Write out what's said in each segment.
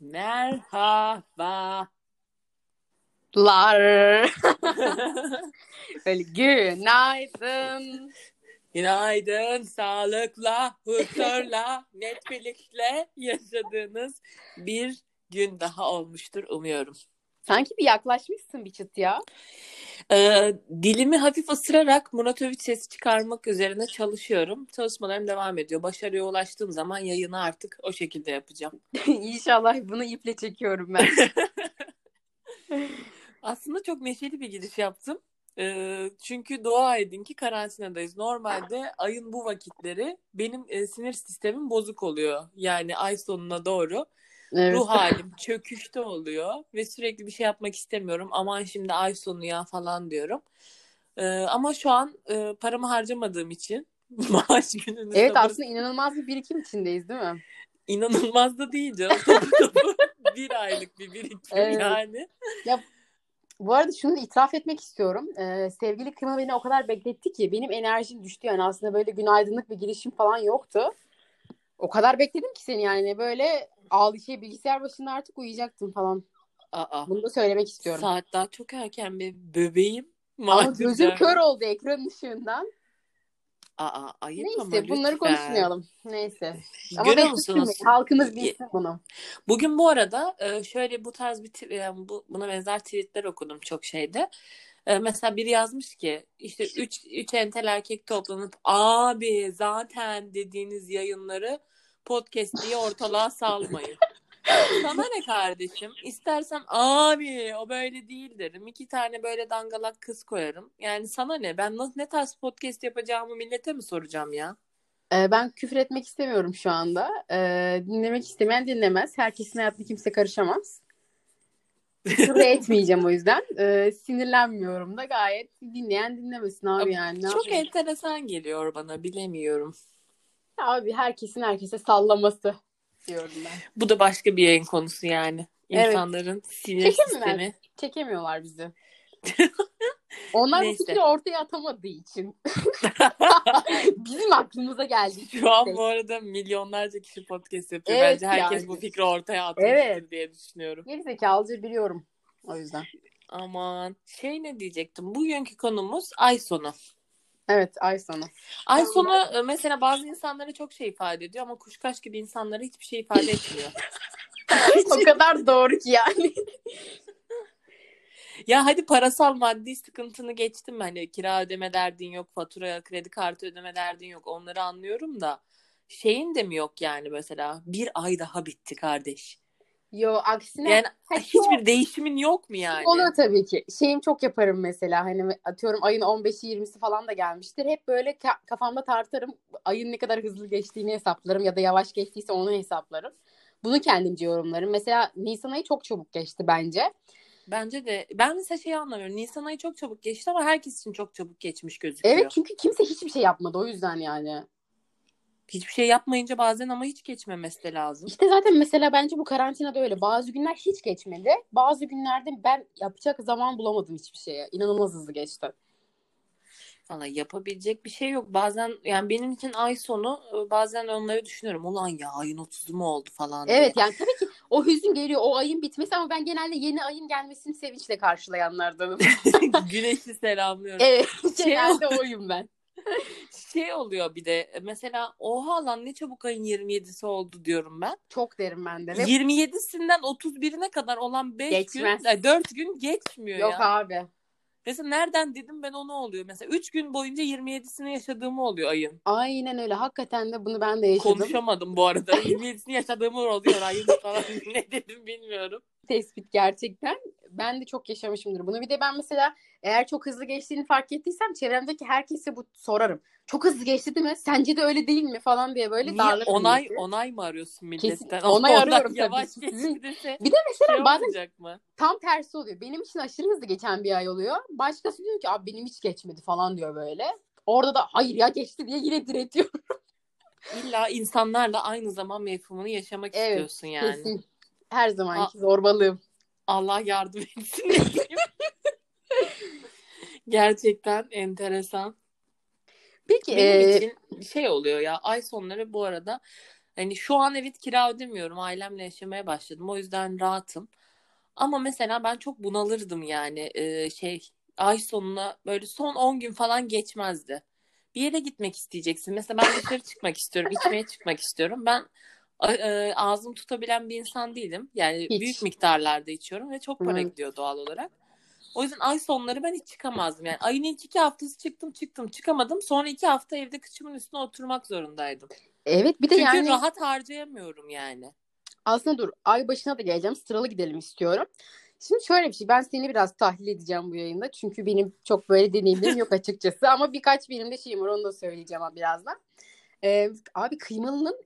Merhaba. Lar. Böyle günaydın. Günaydın, sağlıkla, huzurla, net birlikte yaşadığınız bir gün daha olmuştur umuyorum. Sanki bir yaklaşmışsın bir çıt ya. Ee, dilimi hafif ısırarak Murat Övüç sesi çıkarmak üzerine çalışıyorum. Çalışmalarım devam ediyor. Başarıya ulaştığım zaman yayını artık o şekilde yapacağım. İnşallah bunu iple çekiyorum ben. Aslında çok neşeli bir giriş yaptım. Ee, çünkü dua edin ki karantinadayız. Normalde ayın bu vakitleri benim e, sinir sistemim bozuk oluyor. Yani ay sonuna doğru Evet. ruh halim çöküşte oluyor ve sürekli bir şey yapmak istemiyorum. Aman şimdi ay sonu ya falan diyorum. Ee, ama şu an e, paramı harcamadığım için maaş gününü Evet sabır- aslında inanılmaz bir birikim içindeyiz değil mi? inanılmaz da değil canım. Bir aylık bir birikim Evet. yani. Bu arada şunu itiraf etmek istiyorum. Ee, sevgili Kıma beni o kadar bekletti ki benim enerjim düştü. Yani aslında böyle günaydınlık bir girişim falan yoktu. O kadar bekledim ki seni yani böyle ağlı şey bilgisayar başında artık uyuyacaktım falan. Aa, Bunu da söylemek istiyorum. saat daha çok erken bir bebeğim. Ama Maalesef. gözüm kör oldu ekran ışığından. Aa, ayıp ama Neyse bunları lütfen. konuşmayalım. Neyse. Ama Görüyor musunuz? Halkımız bilsin bunu. Bugün bu arada e, şöyle bu tarz bir t- yani bu, buna benzer tweetler okudum çok şeyde. E, Mesela biri yazmış ki işte üç, üç entel erkek toplanıp abi zaten dediğiniz yayınları podcast diye ortalığa salmayın. Sana ne kardeşim? İstersen abi o böyle değil derim. İki tane böyle dangalak kız koyarım. Yani sana ne? Ben nasıl ne tarz podcast yapacağımı millete mi soracağım ya? Ee, ben küfür etmek istemiyorum şu anda. Ee, dinlemek istemeyen dinlemez. Herkesin hayatına kimse karışamaz. Küfür etmeyeceğim o yüzden. Ee, sinirlenmiyorum da gayet dinleyen dinlemesin abi yani. Ne Çok yapayım? enteresan geliyor bana bilemiyorum. Abi herkesin herkese sallaması diyorum ben. Bu da başka bir yayın konusu yani. Evet. İnsanların sinir Çekemiyorlar. sistemi. Çekemiyorlar bizi. Onlar bu fikri ortaya atamadığı için. Bizim aklımıza geldi. Şu an bu arada milyonlarca kişi podcast yapıyor. Evet Bence herkes yani. bu fikri ortaya atmıştır Evet. diye düşünüyorum. Gerizekalıca biliyorum. O yüzden. Aman şey ne diyecektim? Bugünkü konumuz ay sonu. Evet ay sonu. Ay sonu e, mesela bazı insanlara çok şey ifade ediyor ama kuşkaş gibi insanlara hiçbir şey ifade etmiyor. o kadar doğru ki yani. Ya hadi parasal maddi sıkıntını geçtim hani kira ödeme derdin yok, fatura, kredi kartı ödeme derdin yok. Onları anlıyorum da şeyin de mi yok yani mesela bir ay daha bitti kardeş. Yo aksine Yani Ha, hiçbir değişimin yok mu yani? Oluyor tabii ki. Şeyim çok yaparım mesela hani atıyorum ayın 15'i 20'si falan da gelmiştir. Hep böyle ka- kafamda tartarım. Ayın ne kadar hızlı geçtiğini hesaplarım ya da yavaş geçtiyse onu hesaplarım. Bunu kendimce yorumlarım. Mesela Nisan ayı çok çabuk geçti bence. Bence de ben mesela şeyi anlamıyorum. Nisan ayı çok çabuk geçti ama herkes için çok çabuk geçmiş gözüküyor. Evet çünkü kimse hiçbir şey yapmadı o yüzden yani. Hiçbir şey yapmayınca bazen ama hiç geçmemesi lazım. İşte zaten mesela bence bu karantinada öyle. Bazı günler hiç geçmedi. Bazı günlerde ben yapacak zaman bulamadım hiçbir şeye. İnanılmaz hızlı geçti. Valla yapabilecek bir şey yok. Bazen yani benim için ay sonu e, bazen onları düşünüyorum. Ulan ya ayın 30'u mu oldu falan diye. Evet yani tabii ki o hüzün geliyor o ayın bitmesi ama ben genelde yeni ayın gelmesini sevinçle karşılayanlardanım. Güneşi selamlıyorum. evet Şey- genelde oyum ben. Şey oluyor bir de mesela oha lan ne çabuk ayın 27'si oldu diyorum ben. Çok derim ben de. Ve 27'sinden 31'ine kadar olan 5 gün, Geçmez. ay, 4 gün geçmiyor yok ya. abi. Mesela nereden dedim ben onu oluyor. Mesela 3 gün boyunca 27'sini yaşadığımı oluyor ayın. Aynen öyle. Hakikaten de bunu ben de yaşadım. Konuşamadım bu arada. 27'sini yaşadığımı oluyor ayın falan. ne dedim bilmiyorum. Tespit gerçekten. Ben de çok yaşamışımdır bunu. Bir de ben mesela eğer çok hızlı geçtiğini fark ettiysem çevremdeki herkese bu sorarım. Çok hızlı geçti değil mi? Sence de öyle değil mi falan diye böyle Niye darlarım. onay milleti. onay mı arıyorsun Kesin- milletten? onay Ondan arıyorum tabii Yavaş dese Bir de mesela şey bazen mı? tam tersi oluyor. Benim için aşırı hızlı geçen bir ay oluyor. Başkası diyor ki abi benim hiç geçmedi falan diyor böyle. Orada da hayır ya geçti diye yine diretiyor. İlla insanlarla aynı zaman mefhumunu yaşamak Evet, istiyorsun yani. Kesin. Her zamanki zorbalığım. Allah yardım etsin. Gerçekten enteresan. Peki Benim e, için şey oluyor ya ay sonları bu arada hani şu an evet kira ödemiyorum ailemle yaşamaya başladım o yüzden rahatım ama mesela ben çok bunalırdım yani e, şey ay sonuna böyle son 10 gün falan geçmezdi bir yere gitmek isteyeceksin mesela ben dışarı çıkmak istiyorum içmeye çıkmak istiyorum ben e, ağzım tutabilen bir insan değilim yani Hiç. büyük miktarlarda içiyorum ve çok para Hı. gidiyor doğal olarak o yüzden ay sonları ben hiç çıkamazdım. Yani ayın ilk iki haftası çıktım çıktım çıkamadım. Sonra iki hafta evde kıçımın üstüne oturmak zorundaydım. evet bir de Çünkü yani rahat harcayamıyorum yani. aslında dur ay başına da geleceğim sıralı gidelim istiyorum. Şimdi şöyle bir şey ben seni biraz tahlil edeceğim bu yayında. Çünkü benim çok böyle deneyimlerim yok açıkçası. Ama birkaç benim de şeyim var onu da söyleyeceğim birazdan. Ee, abi kıymalının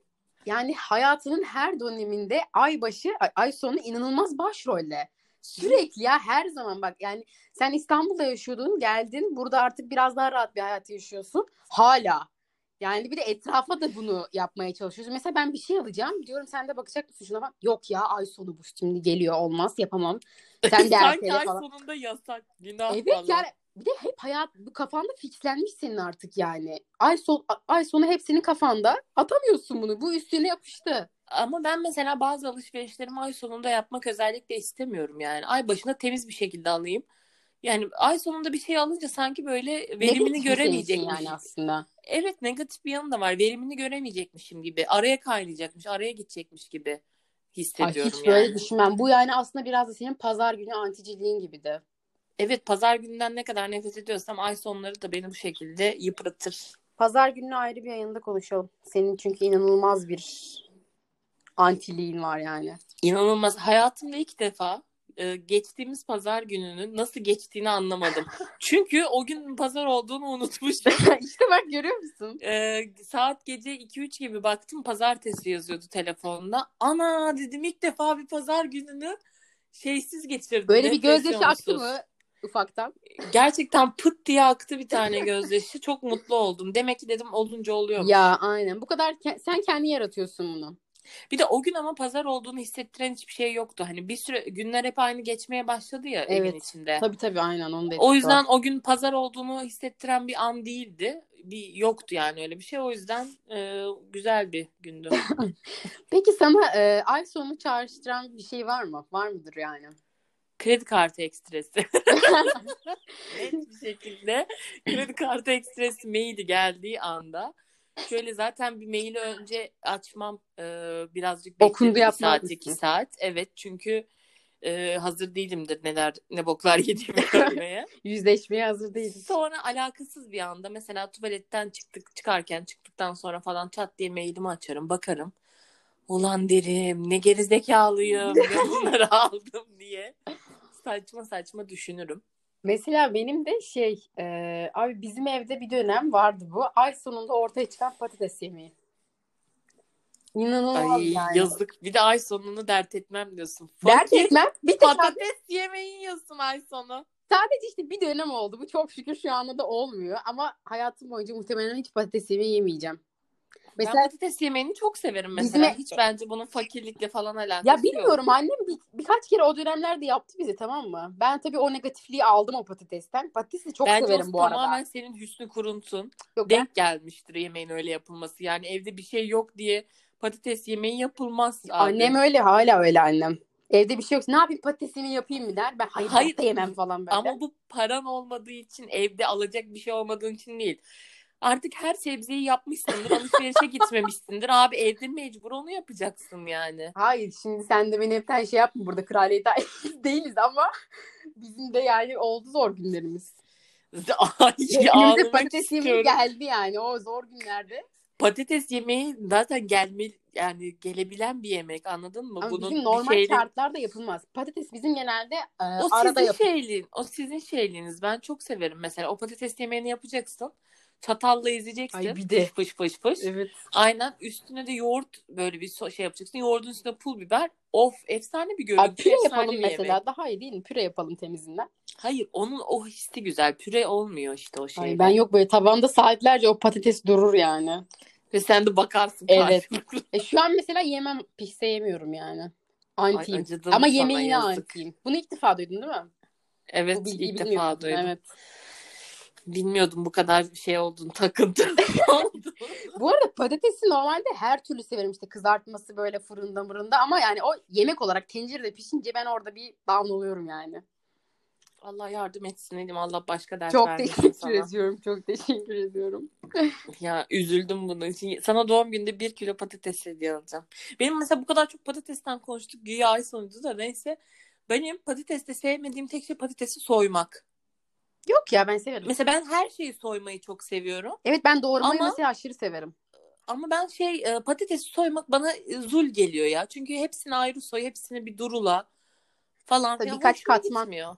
yani hayatının her döneminde ay başı ay, ay sonu inanılmaz başrolde. Sürekli ya her zaman bak yani sen İstanbul'da yaşıyordun geldin burada artık biraz daha rahat bir hayat yaşıyorsun hala. Yani bir de etrafa da bunu yapmaya çalışıyorsun. Mesela ben bir şey alacağım diyorum sen de bakacak mısın şuna bak. Yok ya ay sonu bu şimdi geliyor olmaz yapamam. Sen de Sanki ay falan. sonunda yasak. Günah Evet falan. yani bir de hep hayat bu kafanda fixlenmiş senin artık yani. Ay son ay sonu hep senin kafanda. Atamıyorsun bunu. Bu üstüne yapıştı. Ama ben mesela bazı alışverişlerimi ay sonunda yapmak özellikle istemiyorum yani. Ay başında temiz bir şekilde alayım. Yani ay sonunda bir şey alınca sanki böyle verimini Negatif göremeyecekmiş. yani aslında. Evet negatif bir yanı da var. Verimini göremeyecekmişim gibi. Araya kaynayacakmış, araya gidecekmiş gibi Ay hissediyorum hiç yani. böyle düşünmem. Bu yani aslında biraz da senin pazar günü anticiliğin gibi de. Evet pazar gününden ne kadar nefret ediyorsam ay sonları da beni bu şekilde yıpratır. Pazar gününü ayrı bir yayında konuşalım. Senin çünkü inanılmaz bir antiliğin var yani. İnanılmaz. Hayatımda ilk defa e, geçtiğimiz pazar gününün nasıl geçtiğini anlamadım. Çünkü o gün pazar olduğunu unutmuşum. işte bak görüyor musun? E, saat gece 2-3 gibi baktım pazartesi yazıyordu telefonda. Ana dedim ilk defa bir pazar gününü şeysiz geçirdim. Böyle bir gözyaşı aktı mı ufaktan? Gerçekten pıt diye aktı bir tane gözyaşı. Çok mutlu oldum. Demek ki dedim olunca oluyor. Ya aynen. Bu kadar ke- sen kendi yaratıyorsun bunu. Bir de o gün ama pazar olduğunu hissettiren hiçbir şey yoktu. Hani bir süre günler hep aynı geçmeye başladı ya evin Evet. içinde. Tabii tabii aynen onun da O yüzden o gün pazar olduğunu hissettiren bir an değildi. Bir yoktu yani öyle bir şey. O yüzden e, güzel bir gündü. Peki sana e, ay sonu çağrıştıran bir şey var mı? Var mıdır yani? Kredi kartı ekstresi. Net bir şekilde kredi kartı ekstresi maili geldiği anda şöyle zaten bir maili önce açmam e, birazcık Okundu yapmaz saat iki saat. Evet çünkü e, hazır değilimdir neler ne boklar yediğimi görmeye. Yüzleşmeye hazır değiliz. Sonra alakasız bir anda mesela tuvaletten çıktık çıkarken çıktıktan sonra falan çat diye mailimi açarım bakarım. Ulan derim ne gerizekalıyım ne bunları aldım diye saçma saçma düşünürüm. Mesela benim de şey e, abi bizim evde bir dönem vardı bu. Ay sonunda ortaya çıkan patates yemeği. İnanılmaz Ay yani. yazık bir de ay sonunu dert etmem diyorsun. Dert Fakir etmem. Bir tek patates yemeği yiyorsun ay sonu. sadece işte bir dönem oldu. Bu çok şükür şu anda da olmuyor. Ama hayatım boyunca muhtemelen hiç patates yemeği yemeyeceğim. Ben Mesela patates yemeğini çok severim mesela. Bizim- Hiç bence bunun fakirlikle falan alakası ya yok. bilmiyorum annem bir, birkaç kere o dönemlerde yaptı bize tamam mı? Ben tabii o negatifliği aldım o patatesten. Patatesi çok Bence severim bu arada. tamamen senin hüsnü kuruntun. Yok, ben- Denk gelmiştir yemeğin öyle yapılması. Yani evde bir şey yok diye patates yemeği yapılmaz abi. Annem öyle hala öyle annem. Evde bir şey yok. Ne yapayım patatesimi yapayım mı der. Ben hayır, Hayır. hayır. yemem falan böyle. Ama bu paran olmadığı için evde alacak bir şey olmadığın için değil. Artık her sebzeyi yapmışsındır, alışverişe gitmemişsindir. Abi evde mecbur onu yapacaksın yani. Hayır şimdi sen de beni hepten şey yapma burada kraliyet değiliz ama bizim de yani oldu zor günlerimiz. Ay ağlamak patates yemeği geldi yani o zor günlerde. Patates yemeği zaten gelme yani gelebilen bir yemek anladın mı? Ama Bunun bizim normal şeyle- şartlarda yapılmaz. Patates bizim genelde e, O arada sizin yapılır. şeyliğin, o sizin şeyliğiniz. Ben çok severim mesela. O patates yemeğini yapacaksın. Çatalla ezeceksin. Ay bir de. Fış fış fış. Evet. Aynen üstüne de yoğurt böyle bir şey yapacaksın. Yoğurdun üstüne pul biber. Of efsane bir görüntü. Abi püre efsane yapalım mesela. yemek. Daha iyi değil mi? Püre yapalım temizinden. Hayır onun o hissi güzel. Püre olmuyor işte o. Ay, ben yok böyle tavanda saatlerce o patates durur yani. Ve sen de bakarsın Evet. E, şu an mesela yemem pişse yemiyorum yani. Ay, Antiyim. acıdım Ama yemeğine yazık. antiyim. Bunu ilk defa duydun değil mi? Evet ilk defa duydum. Evet. Bilmiyordum bu kadar şey olduğunu takıntı oldu. Bu arada patatesi normalde her türlü severim işte kızartması böyle fırında mırında ama yani o yemek olarak tencerede pişince ben orada bir down oluyorum yani. Allah yardım etsin dedim. Allah başka dert Çok teşekkür sana. ediyorum. Çok teşekkür ediyorum. Ya üzüldüm bunun için. Sana doğum günde bir kilo patates hediye alacağım. Benim mesela bu kadar çok patatesten konuştuk. Güya ay sonucu da neyse. Benim patateste sevmediğim tek şey patatesi soymak. Yok ya ben severim. Mesela ben her şeyi soymayı çok seviyorum. Evet ben doğramayı Ama- mesela aşırı severim. Ama ben şey e, patatesi soymak bana e, zul geliyor ya. Çünkü hepsini ayrı soy, hepsini bir durula falan Tabii birkaç katman. gitmiyor.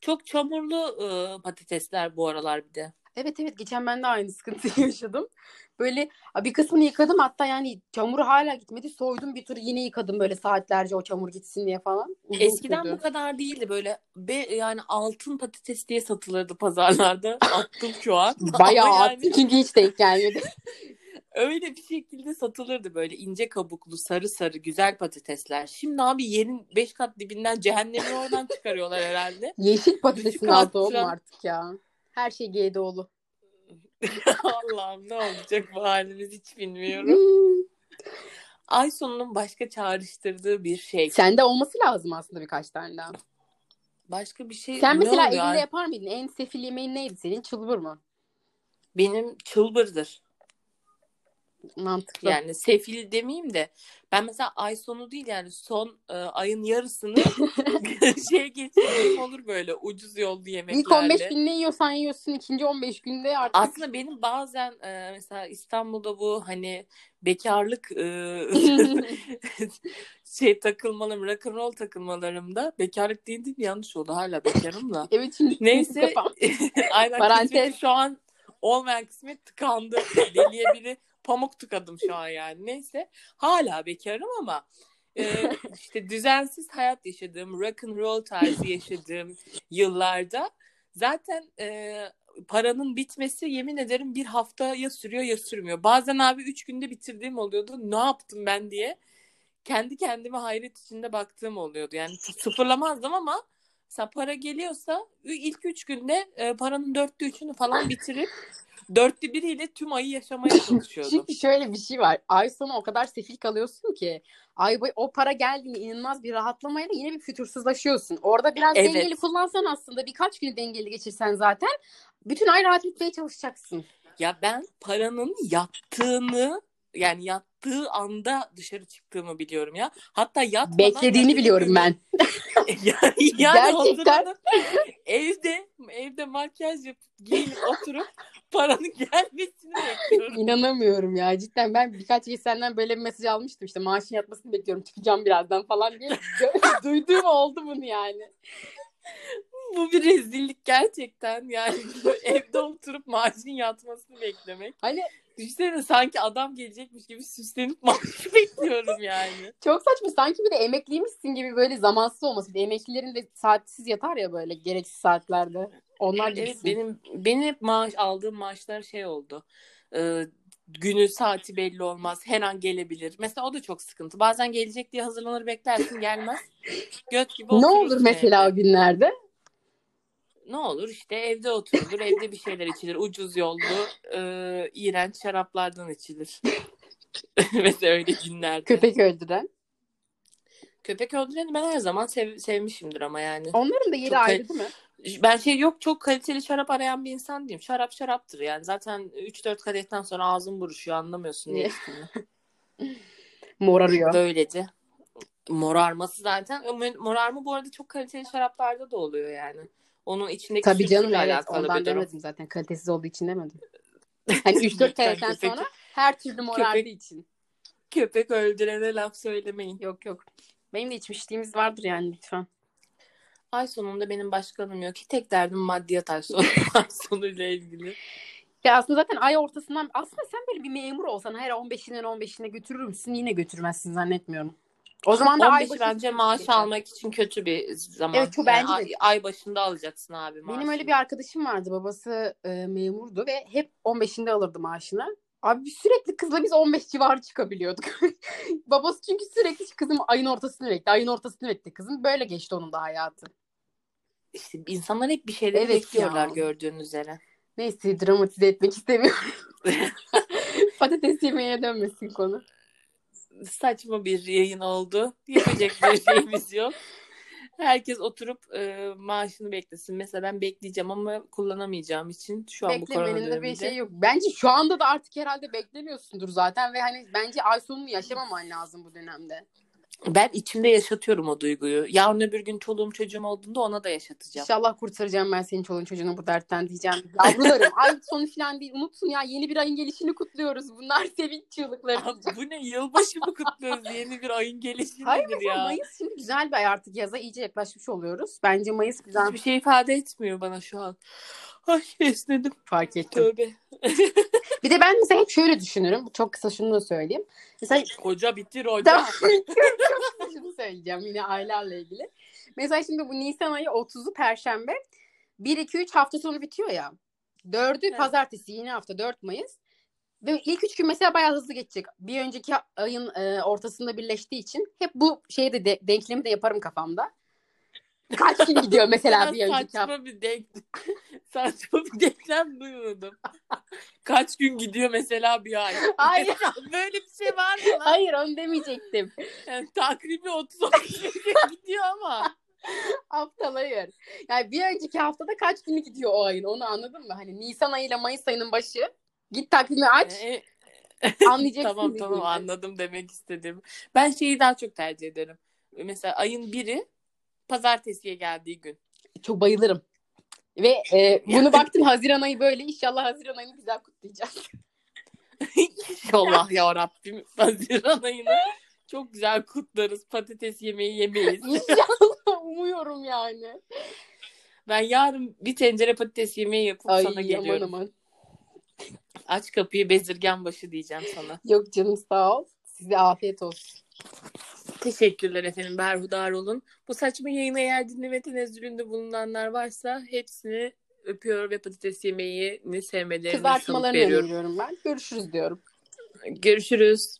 Çok çamurlu e, patatesler bu aralar bir de. Evet evet geçen ben de aynı sıkıntıyı yaşadım. Böyle bir kısmını yıkadım hatta yani çamuru hala gitmedi. Soydum bir tur yine yıkadım böyle saatlerce o çamur gitsin diye falan. Uzun Eskiden sürdü. bu kadar değildi böyle be, yani altın patates diye satılırdı pazarlarda. Attım şu an. Bayağı Ama yani attı çünkü hiç denk gelmedi. öyle bir şekilde satılırdı böyle ince kabuklu sarı sarı güzel patatesler. Şimdi abi yerin 5 kat dibinden cehennemi oradan küçüyorlar herhalde. Yeşil patatesin altı atacağım. artık ya. Her şey GDO'lu. Allah'ım ne olacak bu halimiz hiç bilmiyorum. Ay sonunun başka çağrıştırdığı bir şey. Sende olması lazım aslında birkaç tane daha. Başka bir şey Sen mesela evinde yapar mıydın? En sefil yemeğin neydi senin? Çılbır mı? Benim çılbırdır. Mantıklı. Yani sefil demeyeyim de ben mesela ay sonu değil yani son e, ayın yarısını şey geçirdiğim olur böyle ucuz yollu yemeklerle. İlk 15 gün ne yiyorsan yiyorsun. ikinci 15 günde artık Aslında benim bazen e, mesela İstanbul'da bu hani bekarlık e, şey takılmalarım, rock'n'roll takılmalarımda bekarlık değil değil mi? Yanlış oldu hala bekarım da. evet şimdi Neyse aynen Parantez. şu an olmayan kısmet tıkandı. Deliye biri pamuk tıkadım şu an yani. Neyse hala bekarım ama e, işte düzensiz hayat yaşadığım, rock and roll tarzı yaşadığım yıllarda zaten e, paranın bitmesi yemin ederim bir hafta ya sürüyor ya sürmüyor. Bazen abi üç günde bitirdiğim oluyordu. Ne yaptım ben diye kendi kendime hayret içinde baktığım oluyordu. Yani sıfırlamazdım ama mesela para geliyorsa ilk üç günde e, paranın dörtte üçünü falan bitirip dörtte biriyle tüm ayı yaşamaya çalışıyordum. Çünkü şöyle bir şey var. Ay sonu o kadar sefil kalıyorsun ki ay boyu o para geldiğinde inanılmaz bir rahatlamayla yine bir fütursuzlaşıyorsun. Orada biraz Evet. dengeli kullansan aslında birkaç günü dengeli geçirsen zaten bütün ay rahat etmeye çalışacaksın. Ya ben paranın yattığını yani yattığı anda dışarı çıktığımı biliyorum ya. Hatta yatmadan Beklediğini biliyorum ben. yani, yani Gerçekten. evde evde makyaj yapıp giyinip oturup paranın gelmesini bekliyorum. İnanamıyorum ya cidden ben birkaç kez senden böyle bir mesaj almıştım işte maaşın yatmasını bekliyorum çıkacağım birazdan falan diye duyduğum oldu bunu yani. Bu bir rezillik gerçekten. Yani evde oturup maaşın yatmasını beklemek. Hani Düşünsene sanki adam gelecekmiş gibi süslenip maaş bekliyorum yani. çok saçma sanki bir de emekliymişsin gibi böyle zamansız olması. Bir de emeklilerin de saatsiz yatar ya böyle gereksiz saatlerde. Onlar Evet gibisin. benim benim hep maaş aldığım maaşlar şey oldu. Ee, günü saati belli olmaz. Her an gelebilir. Mesela o da çok sıkıntı. Bazen gelecek diye hazırlanır beklersin gelmez. Göt gibi Ne olur mesela o günlerde? Ne olur işte evde oturulur, evde bir şeyler içilir. Ucuz yollu, e, iğrenç şaraplardan içilir. Mesela öyle günlerde. Köpek öldüren. Köpek öldüreni ben her zaman sev- sevmişimdir ama yani. Onların da yeri Çok ayrı değil mi? Ben şey yok çok kaliteli şarap arayan bir insan değilim. Şarap şaraptır yani. Zaten 3-4 kadehten sonra ağzım buruşuyor anlamıyorsun ne içtiğini. Morarıyor. Böylece. Morarması zaten. Morarma bu arada çok kaliteli şaraplarda da oluyor yani. Onun içindeki Tabii canım evet alakalı ondan bir durum. demedim zaten. Kalitesiz olduğu için demedim. Hani 3-4 Lütfen kereden köpek- sonra her türlü morardığı köpek- için. Köpek öldürene laf söylemeyin. Yok yok. Benim de içmişliğimiz vardır yani lütfen. Ay sonunda benim başkanım yok ki. Tek derdim maddiyat ay sonu. sonuyla ilgili. Ya aslında zaten ay ortasından aslında sen böyle bir memur olsan her 15'inden 15'ine götürür müsün? Yine götürmezsin zannetmiyorum. O zaman da ay 15 başı bence maaş almak için kötü bir zaman. Evet, çok bence de. ay, ay başında alacaksın abi maaşını. Benim öyle bir arkadaşım vardı. Babası e, memurdu ve hep 15'inde alırdı maaşını. Abi sürekli kızla biz 15 civarı çıkabiliyorduk. Babası çünkü sürekli kızım ayın ortasını bekle, ayın ortasını bekle kızım. Böyle geçti onun da hayatı. İşte insanlar hep bir şeyleri Evet bekliyorlar ya. gördüğün üzere. Neyse dramatize etmek istemiyorum. Patates yemeğine dönmesin konu. Saçma bir yayın oldu. Yapacak bir şeyimiz yok. Herkes oturup e, maaşını beklesin. Mesela ben bekleyeceğim ama kullanamayacağım için şu an bu korona Beklemenin de bir döneminde. şey yok. Bence şu anda da artık herhalde beklemiyorsundur zaten ve hani bence ay sonunu yaşamaman lazım bu dönemde. Ben içimde yaşatıyorum o duyguyu. Yarın öbür gün çoluğum çocuğum olduğunda ona da yaşatacağım. İnşallah kurtaracağım ben senin çoluğun çocuğunu bu dertten diyeceğim. Yavrularım ay sonu falan değil unutun ya yeni bir ayın gelişini kutluyoruz. Bunlar sevinç çığlıkları. Abi bu ne yılbaşı mı kutluyoruz yeni bir ayın gelişi Hayır mesela ya? Mayıs şimdi güzel bir ay artık yaza iyice yaklaşmış oluyoruz. Bence Mayıs güzel Hiçbir şey ifade etmiyor bana şu an. Ay esnedim. fark ettim. Tövbe. Bir de ben mesela hep şöyle düşünürüm. Çok kısa şunu da söyleyeyim. Mesela Koca bitir hoca. Tamam. Çok kısa şunu söyleyeceğim yine aylarla ilgili. Mesela şimdi bu Nisan ayı 30'u Perşembe. 1-2-3 hafta sonu bitiyor ya. 4'ü Evet. Pazartesi yeni hafta 4 Mayıs. Ve ilk üç gün mesela bayağı hızlı geçecek. Bir önceki ayın e, ortasında birleştiği için hep bu şeyi de, denklemi de yaparım kafamda. Kaç gün gidiyor mesela bir önceki hafta? saçma bir denk saçma bir denklem duymadım. Kaç gün gidiyor mesela bir ay? Hayır. Böyle bir şey var mı lan? Hayır onu demeyecektim. Yani, takribi 30 30 gün gidiyor ama. Aptal hayır. Yani bir önceki haftada kaç günü gidiyor o ayın onu anladın mı? Hani Nisan ayıyla Mayıs ayının başı. Git takvimi aç Ee, anlayacaksın. tamam tamam anladım demek istedim. Ben şeyi daha çok tercih ederim. Mesela ayın biri pazartesiye geldiği gün. Çok bayılırım. Ve e, bunu baktım Haziran ayı böyle. İnşallah Haziran ayını güzel kutlayacağız. İnşallah ya Rabbim Haziran ayını çok güzel kutlarız. Patates yemeği yemeyiz. İnşallah umuyorum yani. Ben yarın bir tencere patates yemeği yapıp Ay sana aman geliyorum. aman. Aç kapıyı bezirgen başı diyeceğim sana. Yok canım sağ ol. Size afiyet olsun. Teşekkürler efendim berhudar olun. Bu saçma yayını eğer dinleme tenezzülünde bulunanlar varsa hepsini öpüyor ve patates yemeğini sevmelerini Kızartmalarını veriyorum. öneriyorum ben. Görüşürüz diyorum. Görüşürüz.